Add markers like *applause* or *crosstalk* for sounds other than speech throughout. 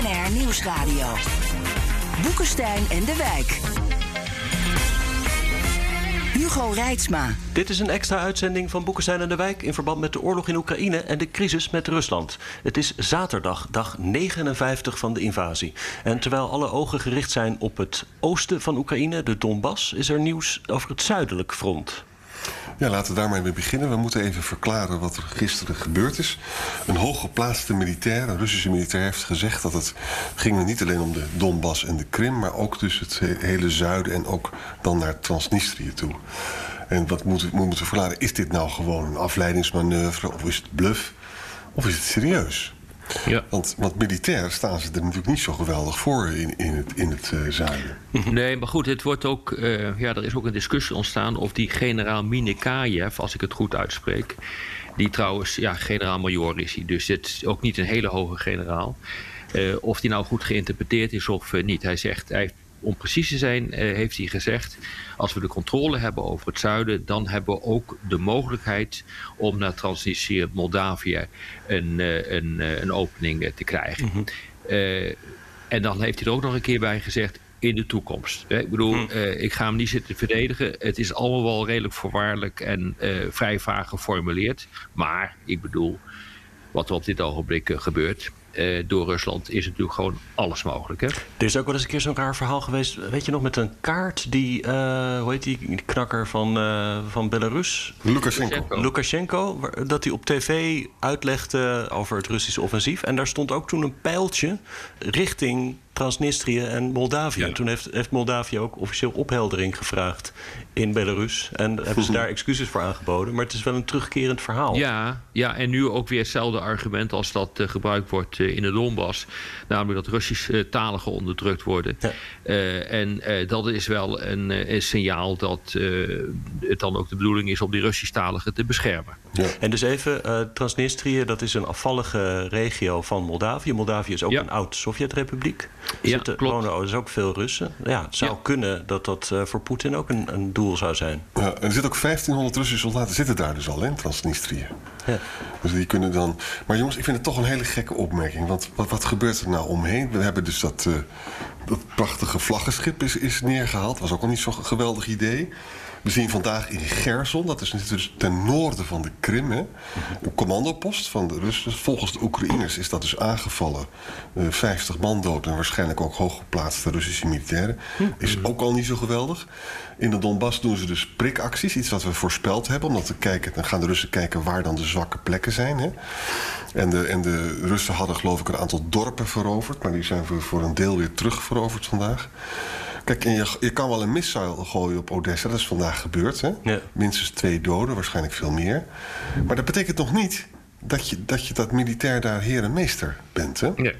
BNR Nieuwsradio. Boekenstein en de Wijk. Hugo Reitsma. Dit is een extra uitzending van Boekenstein en de Wijk in verband met de oorlog in Oekraïne en de crisis met Rusland. Het is zaterdag, dag 59 van de invasie. En terwijl alle ogen gericht zijn op het oosten van Oekraïne, de Donbass, is er nieuws over het zuidelijk front. Ja, laten we daar maar mee beginnen. We moeten even verklaren wat er gisteren gebeurd is. Een hooggeplaatste militair, een Russische militair, heeft gezegd dat het ging niet alleen om de Donbass en de Krim, maar ook dus het hele zuiden en ook dan naar Transnistrië toe. En wat moeten we moeten verklaren? Is dit nou gewoon een afleidingsmanoeuvre of is het bluff? Of is het serieus? Ja. Want, want militair staan ze er natuurlijk niet zo geweldig voor in, in het, in het uh, zuiden. Nee, maar goed, het wordt ook, uh, ja, er is ook een discussie ontstaan of die generaal Minekayev, als ik het goed uitspreek, die trouwens, ja, generaal-major is hij, dus het is ook niet een hele hoge generaal. Uh, of die nou goed geïnterpreteerd is of niet. Hij zegt, hij heeft om precies te zijn, eh, heeft hij gezegd: als we de controle hebben over het zuiden, dan hebben we ook de mogelijkheid om naar Transnistrië, Moldavië, een, eh, een, eh, een opening te krijgen. Mm en dan heeft hij er ook nog een keer bij gezegd: in de toekomst. Ik bedoel, hm. ik ga hem niet zitten verdedigen. Het is allemaal wel redelijk voorwaardelijk en vrij vaag geformuleerd. Maar ik bedoel, wat er op dit ogenblik gebeurt uh, door Rusland is natuurlijk gewoon alles mogelijk. Hè? Er is ook wel eens een keer zo'n raar verhaal geweest. Weet je nog, met een kaart die, uh, hoe heet die, die knakker van, uh, van Belarus? Lukashenko. Lukashenko, dat hij op tv uitlegde over het Russische offensief. En daar stond ook toen een pijltje richting Transnistrië en Moldavië. En toen heeft, heeft Moldavië ook officieel opheldering gevraagd in Belarus. En hebben ze daar excuses voor aangeboden. Maar het is wel een terugkerend verhaal. Ja, ja en nu ook weer hetzelfde argument als dat uh, gebruikt wordt uh, in de Donbass. Namelijk dat Russische uh, taligen onderdrukt worden. Ja. en dat is wel een, een signaal dat het dan ook de bedoeling is om die Russisch-taligen te beschermen. Ja. En dus even, Transnistrië, dat is een afvallige regio van Moldavië. Moldavië is ook een oud Sovjetrepubliek. Er ja, zitten, klopt. wonen dus ook veel Russen. Ja, het zou kunnen dat dat voor Poetin ook een, een doel zou zijn. Ja, er zitten ook 1500 Russische soldaten zitten daar dus al in Transnistrië. Ja. Dus die kunnen dan. Maar jongens, ik vind het toch een hele gekke opmerking. Want wat, wat gebeurt er nou omheen? We hebben dus dat, uh, dat prachtige vlaggenschip is, is neergehaald. Was ook al niet zo'n geweldig idee. We zien vandaag in Gerson, dat is natuurlijk ten noorden van de Krim, hè, een commandopost van de Russen. Volgens de Oekraïners is dat dus aangevallen. Uh, 50 man dood en waarschijnlijk ook hooggeplaatste Russische militairen. Is ook al niet zo geweldig. In de Donbass doen ze dus prikacties, iets wat we voorspeld hebben. Omdat we kijken, dan gaan de Russen kijken waar dan de zwakke plekken zijn. Hè. En, de, en de Russen hadden geloof ik een aantal dorpen veroverd. Maar die zijn voor, voor een deel weer terugveroverd vandaag. Kijk, je, je kan wel een missuil gooien op Odessa. Dat is vandaag gebeurd. Hè? Ja. Minstens twee doden, waarschijnlijk veel meer. Maar dat betekent nog niet dat je dat, je dat militair daar heer en meester bent. Hè? Ja.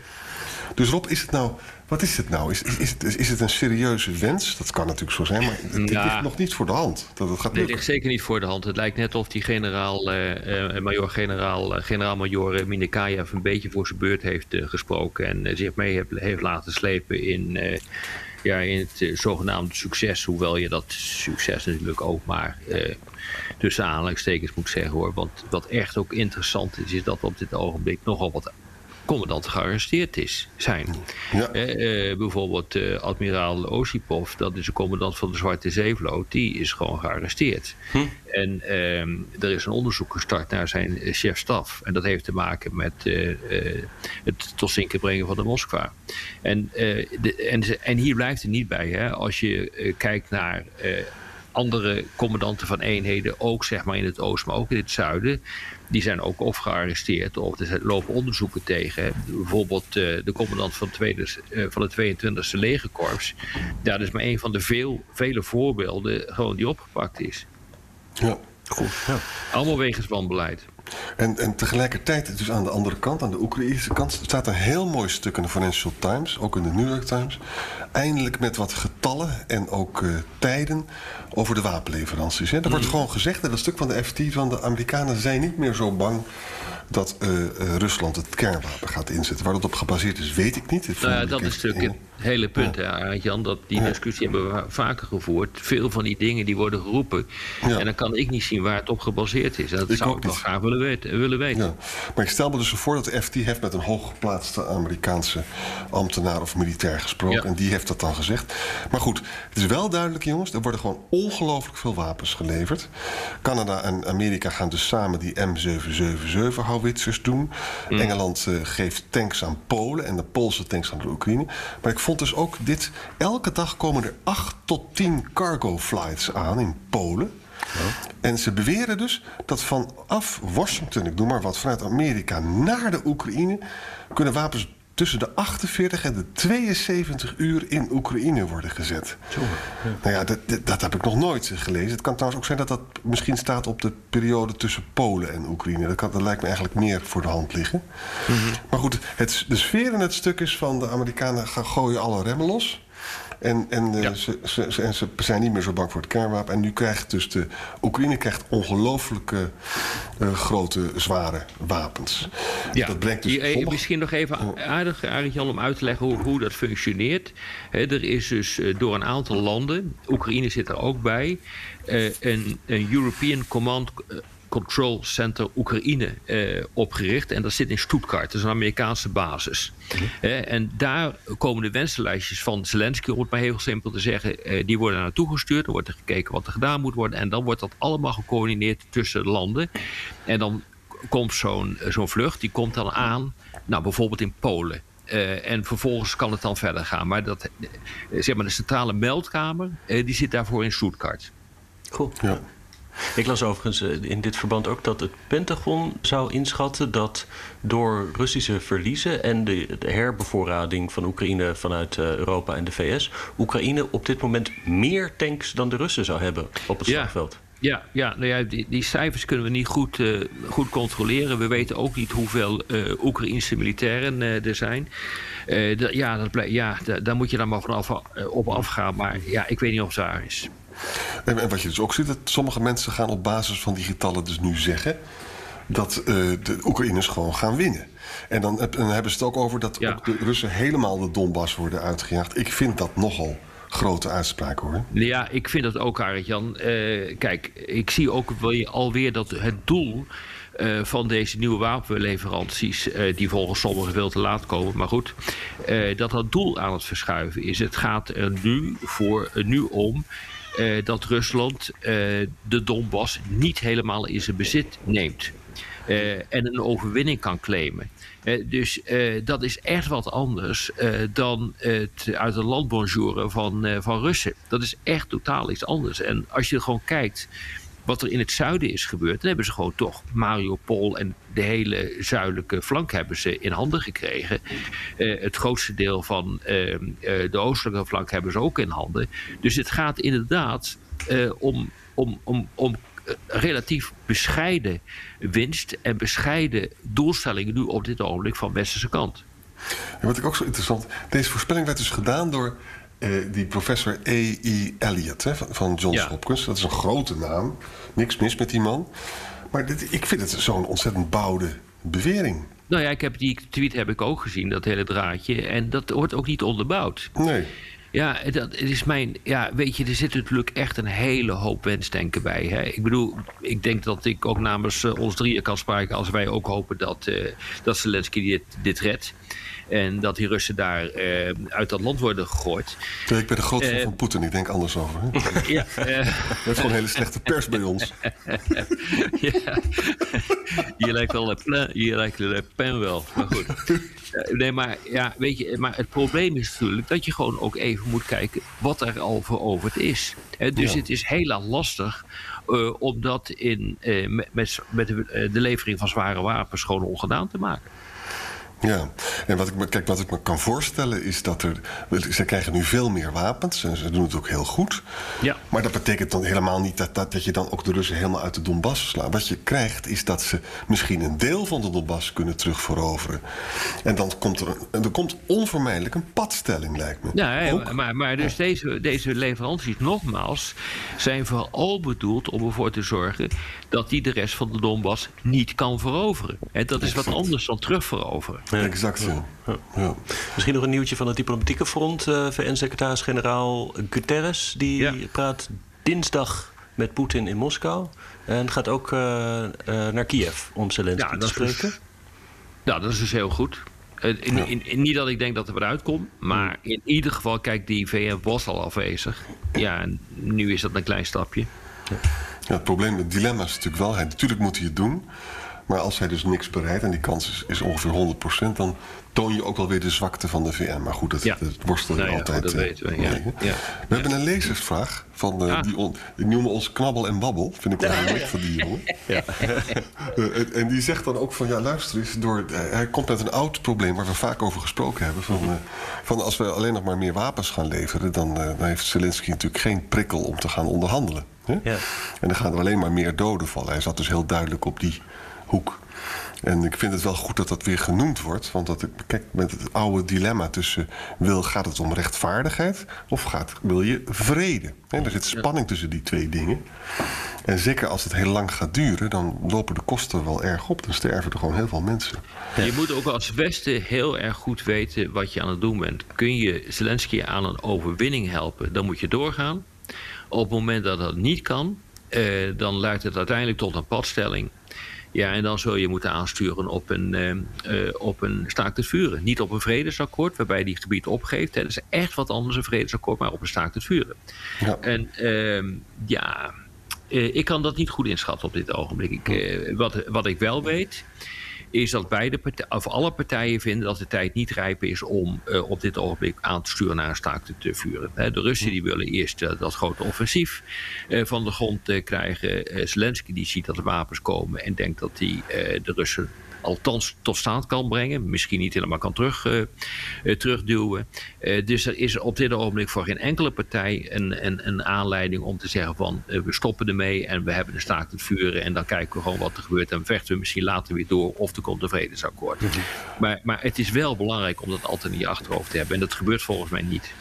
Dus Rob, is het nou, wat is het nou? Is, is, is, het, is het een serieuze wens? Dat kan natuurlijk zo zijn, maar het, ligt nog niet voor de hand. Dat het gaat het ligt zeker niet voor de hand. Het lijkt net of die generaal, uh, uh, major, generaal, uh, generaal-major Minekayev een beetje voor zijn beurt heeft gesproken en zich mee heeft, heeft laten slepen in ja, in het uh, zogenaamde succes. Hoewel je dat succes natuurlijk ook maar uh, tussen aanhalingstekens moet zeggen hoor. Want wat echt ook interessant is, is dat op dit ogenblik nogal wat commandanten gearresteerd is, zijn. Ja. Uh, bijvoorbeeld uh, admiraal Osipov, dat is de commandant van de Zwarte Zeevloot, die is gewoon gearresteerd. Hm. En ehm, er is een onderzoek gestart naar zijn chef-staf. En dat heeft te maken met het tot zinken brengen van de Moskwa. En, de, en, en, hier blijft het niet bij. Hè? Als je kijkt naar andere commandanten van eenheden, ook zeg maar in het oosten, maar ook in het zuiden, die zijn ook of gearresteerd of er lopen onderzoeken tegen. Bijvoorbeeld uh, de commandant van, tweede, uh, van het 22e legerkorps. Ja, dat is maar een van de veel, vele voorbeelden gewoon die opgepakt is. Ja, goed. Ja. Allemaal wegens wanbeleid. En, en tegelijkertijd, dus aan de andere kant, aan de Oekraïnse kant, staat een heel mooi stuk in de Financial Times, ook in de New York Times. Eindelijk met wat getallen en ook uh, tijden over de wapenleveranties. Hè. Er wordt mm. gewoon gezegd in dat stuk van de FT van de Amerikanen zijn niet meer zo bang dat uh, Rusland het kernwapen gaat inzetten. Waar dat op gebaseerd is, weet ik niet. Nou ja, dat is natuurlijk het hele punt, ja. Jan. Dat die discussie hebben we vaker gevoerd. Veel van die dingen die worden geroepen. Ja. En dan kan ik niet zien waar het op gebaseerd is. Dat ik zou ik wel graag willen weten. Willen weten. Maar ik stel me dus voor dat de FT heeft met een hooggeplaatste Amerikaanse ambtenaar of militair gesproken. En die heeft dat dan gezegd. Maar goed, het is wel duidelijk, jongens. Er worden gewoon ongelooflijk veel wapens geleverd. Canada en Amerika gaan dus samen die M777 houden houwitsers doen. Mm. Engeland uh, geeft tanks aan Polen en de Poolse tanks aan de Oekraïne. Maar ik vond dus ook dit... Elke dag komen er 8 tot 10 cargo flights aan in Polen. En ze beweren dus dat vanaf Washington, ik noem maar wat, vanuit Amerika naar de Oekraïne kunnen wapens tussen de 48 en de 72 uur in Oekraïne worden gezet. Zo, ja. Nou ja, dat, dat, heb ik nog nooit gelezen. Het kan trouwens ook zijn dat dat misschien staat op de periode tussen Polen en Oekraïne. Dat, kan, dat lijkt me eigenlijk meer voor de hand liggen. Mhm. Maar goed, het, de sfeer in het stuk is van de Amerikanen gaan gooien alle remmen los. En, en, uh, ze, ze, en ze zijn niet meer zo bang voor het kernwapen. En nu krijgt dus de Oekraïne krijgt ongelooflijke uh, grote, zware wapens. Ja. Dat brengt dus Hier, Misschien nog even oh. aardig, aardig Jan, om uit te leggen hoe, hoe dat functioneert. er is dus door een aantal landen, Oekraïne zit er ook bij, een, een European Command Control Center Oekraïne eh, opgericht. En dat zit in Stuttgart, dat is een Amerikaanse basis. Mhm. Eh, en daar komen de wensenlijstjes van Zelensky, om het maar heel simpel te zeggen, eh, die worden naartoe gestuurd. Dan wordt er gekeken wat er gedaan moet worden. En dan wordt dat allemaal gecoördineerd tussen landen. En dan komt zo'n zo'n vlucht, die komt dan aan, nou bijvoorbeeld in Polen. Uh, en vervolgens kan het dan verder gaan. Maar, dat, zeg maar de centrale meldkamer, uh, die zit daarvoor in Stuttgart. Goed. Ja. Ik las overigens eh, in dit verband ook dat het Pentagon zou inschatten dat door Russische verliezen en de, herbevoorrading van Oekraïne vanuit eh, Europa en de VS, Oekraïne op dit moment meer tanks dan de Russen zou hebben op het slagveld. Ja, ja, nou ja die, die, cijfers kunnen we niet goed, uh, goed controleren. We weten ook niet hoeveel uh, Oekraïnse militairen uh, er zijn. ja, dat ja daar moet je dan maar vanaf op afgaan. Maar ja, ik weet niet of het waar is. En, wat je dus ook ziet, dat sommige mensen gaan op basis van die getallen dus nu zeggen dat uh, de Oekraïners gewoon gaan winnen. En dan, dan, hebben ze het ook over dat ook de Russen helemaal de Donbass worden uitgejaagd. Ik vind dat nogal grote uitspraak hoor. Ja, ik vind dat ook, Arend-Jan. Uh, kijk, ik zie ook alweer dat het doel... Uh, van deze nieuwe wapenleveranties, uh, die volgens sommigen veel te laat komen, maar goed, dat dat doel aan het verschuiven is. Het gaat er nu, voor, nu om uh, dat Rusland uh, de Donbass niet helemaal in zijn bezit neemt. Uh, en een overwinning kan claimen. dus dat is echt wat anders dan het uit de land bonjouren van, van Russen. Dat is echt totaal iets anders. En als je gewoon kijkt wat er in het zuiden is gebeurd, dan hebben ze gewoon toch Mariupol en de hele zuidelijke flank hebben ze in handen gekregen. Uh, het grootste deel van uh, de oostelijke flank hebben ze ook in handen. Dus het gaat inderdaad om, om, om, om relatief bescheiden winst en bescheiden doelstellingen nu op dit ogenblik van westerse kant. En wat ik ook zo interessant. Deze voorspelling werd dus gedaan door uh, die professor A.E. Elliott hè, van Johns ja. Hopkins. Dat is een grote naam. Niks mis met die man. Maar dit, ik vind het zo'n ontzettend bouwde bewering. Nou ja, ik heb die tweet heb ik ook gezien, dat hele draadje. En dat wordt ook niet onderbouwd. Nee. Ja, dat is mijn. Ja, weet je, er zit natuurlijk echt een hele hoop wensdenken bij. Hè? Ik bedoel, ik denk dat ik ook namens uh, ons drieën kan spreken als wij ook hopen dat, uh, dat Zelensky dit, dit redt. En dat die Russen daar uh, uit dat land worden gegooid. Ik ben de grootste van Poetin, ik denk anders over. *laughs* ja, dat is gewoon hele slechte pers bij ons. *laughs* ja, je lijkt wel Le je lijkt Le Pen wel, maar goed. nee, maar, ja, weet je, maar het probleem is natuurlijk dat je gewoon ook even moet kijken wat er al veroverd is. dus ja. het is heel lastig uh, om dat in, uh, met, met de, de, levering van zware wapens gewoon ongedaan te maken. Ja, en wat ik, me, kijk, wat ik me kan voorstellen is dat er. Ze krijgen nu veel meer wapens en ze doen het ook heel goed. Ja. Maar dat betekent dan helemaal niet dat, dat, dat je dan ook de Russen helemaal uit de Donbass slaat. Wat je krijgt is dat ze misschien een deel van de Donbass kunnen terugveroveren. En dan komt er, een, er komt onvermijdelijk een padstelling, lijkt me. Ja, maar, maar dus deze, deze leveranties, nogmaals, zijn vooral bedoeld om ervoor te zorgen dat die de rest van de Donbass niet kan veroveren. En dat is wat anders dan terugveroveren. Exact zo. Ja. Misschien nog een nieuwtje van het diplomatieke front. Eh, VN-secretaris-generaal Guterres die Ja. praat dinsdag met Poetin in Moskou. En gaat ook eh, eh, naar Kiev om Zelensky Ja, te dat is dus- spreken. Nou, dat is dus heel goed. Eh, In, in, in- niet dat ik denk dat er wat uitkomt, maar in ieder geval, kijk, die VN was al afwezig. Ja, en nu is dat een klein stapje. Ja, het probleem, het dilemma is natuurlijk wel, hij, natuurlijk moet hij het doen. Maar als hij dus niks bereidt, en die kans is, is ongeveer 100%, dan toon je ook wel weer de zwakte van de VN. Maar goed, dat, Ja. dat worstel je Nou ja, altijd. dat eh, weten we, ja. We hebben een lezersvraag van eh, Ah. die, on, die noemen ons Knabbel en Babbel. Vind ik wel heel leuk van die jongen. *laughs* Eh, en, en die zegt dan ook van ja, luister eens, door, hij komt met een oud probleem waar we vaak over gesproken hebben. Van, eh, van als we alleen nog maar meer wapens gaan leveren, dan, dan heeft Zelensky natuurlijk geen prikkel om te gaan onderhandelen. Hè? Ja. En dan gaan er alleen maar meer doden vallen. Hij zat dus heel duidelijk op die hoek. En ik vind het wel goed dat dat weer genoemd wordt. Want dat, kijk, met het oude dilemma tussen... Wil, gaat het om rechtvaardigheid of gaat, wil je vrede? Hè, er zit spanning tussen die twee dingen. En zeker als het heel lang gaat duren... dan lopen de kosten wel erg op. Dan sterven er gewoon heel veel mensen. Je moet ook als Westen heel erg goed weten wat je aan het doen bent. Kun je Zelensky aan een overwinning helpen, dan moet je doorgaan. Op het moment dat dat niet kan, eh, dan leidt het uiteindelijk tot een padstelling. Ja, en dan zul je moeten aansturen op een, eh, eh, op een staakt het vuren. Niet op een vredesakkoord, waarbij die gebied opgeeft. hè. Dat is echt wat anders, een vredesakkoord, maar op een staakt het vuren. Ja. En ehm, ja, eh, ik kan dat niet goed inschatten op dit ogenblik. Ik, wat, wat ik wel weet, is dat beide of alle partijen vinden dat de tijd niet rijp is om eh, op dit ogenblik aan te sturen naar een staakt te vuren. De Russen die willen eerst eh, dat grote offensief eh, van de grond krijgen. Zelensky die ziet dat er wapens komen en denkt dat hij de Russen althans tot stand kan brengen. Misschien niet helemaal kan terug, eh, eh, terugduwen. Eh, dus er is op dit ogenblik voor geen enkele partij een, een, een aanleiding om te zeggen van we stoppen ermee en we hebben een staakt het vuren en dan kijken we gewoon wat er gebeurt en vechten we misschien later weer door of er komt een vredesakkoord. maar, maar het is wel belangrijk om dat altijd in je achterhoofd te hebben en dat gebeurt volgens mij niet.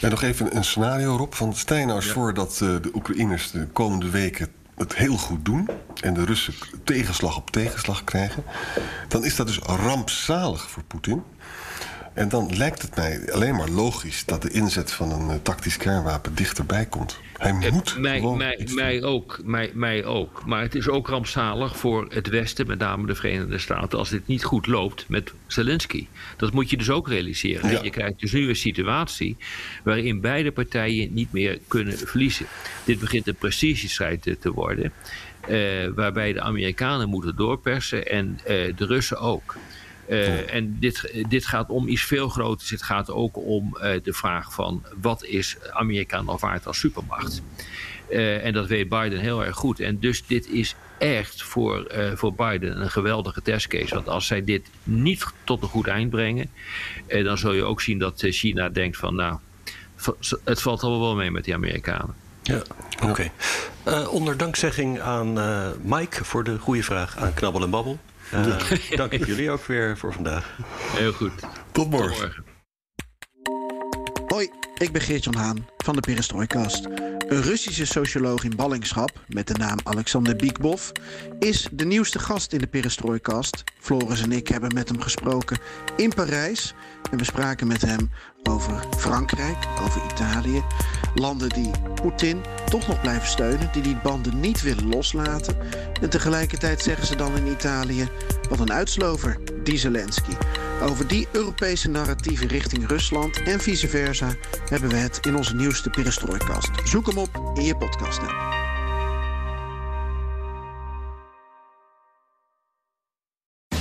En nog even een scenario, Rob. Van stel je nou eens voor dat eh, de Oekraïners de komende weken het heel goed doen... en de Russen tegenslag op tegenslag krijgen... dan is dat dus rampzalig voor Poetin. En dan lijkt het mij alleen maar logisch... dat de inzet van een eh, tactisch kernwapen dichterbij komt. Hij moet mij, gewoon mij, ook, mij, mij ook. Maar het is ook rampzalig voor het Westen, met name de Verenigde Staten, als dit niet goed loopt met Zelensky. Dat moet je dus ook realiseren. Ja. Je krijgt dus nu een situatie waarin beide partijen niet meer kunnen verliezen. Dit begint een precisiestrijd te- te worden, eh, waarbij de Amerikanen moeten doorpersen en eh, de Russen ook. Eh, En dit, dit gaat om iets veel groters. Het gaat ook om eh, de vraag van wat is Amerika nog waard als supermacht? Eh, en dat weet Biden heel erg goed. En dus dit is echt voor, eh, voor Biden een geweldige testcase. Want als zij dit niet tot een goed eind brengen, eh, dan zul je ook zien dat China denkt van nou, het valt allemaal wel mee met die Amerikanen. Ja, oké. Eh, onder dankzegging aan eh, Mike voor de goede vraag aan Knabbel en Babbel. Eh, *laughs* dank ik jullie ook weer voor vandaag. Heel goed. Tot morgen. Tot morgen. Hoi, ik ben Geert-Jan Haan van de Perestrooikast. Een Russische socioloog in ballingschap met de naam Alexander Biekbov is de nieuwste gast in de Perestrooikast. Floris en ik hebben met hem gesproken in Parijs en we spraken met hem over Frankrijk, over Italië, landen die Poetin toch nog blijven steunen, die die banden niet willen loslaten. En tegelijkertijd zeggen ze dan in Italië: wat een uitslover, die Zelensky. Over die Europese narratieven richting Rusland en vice versa hebben we het in onze nieuwste Perestrooikast. Zoek hem op in je podcast-app.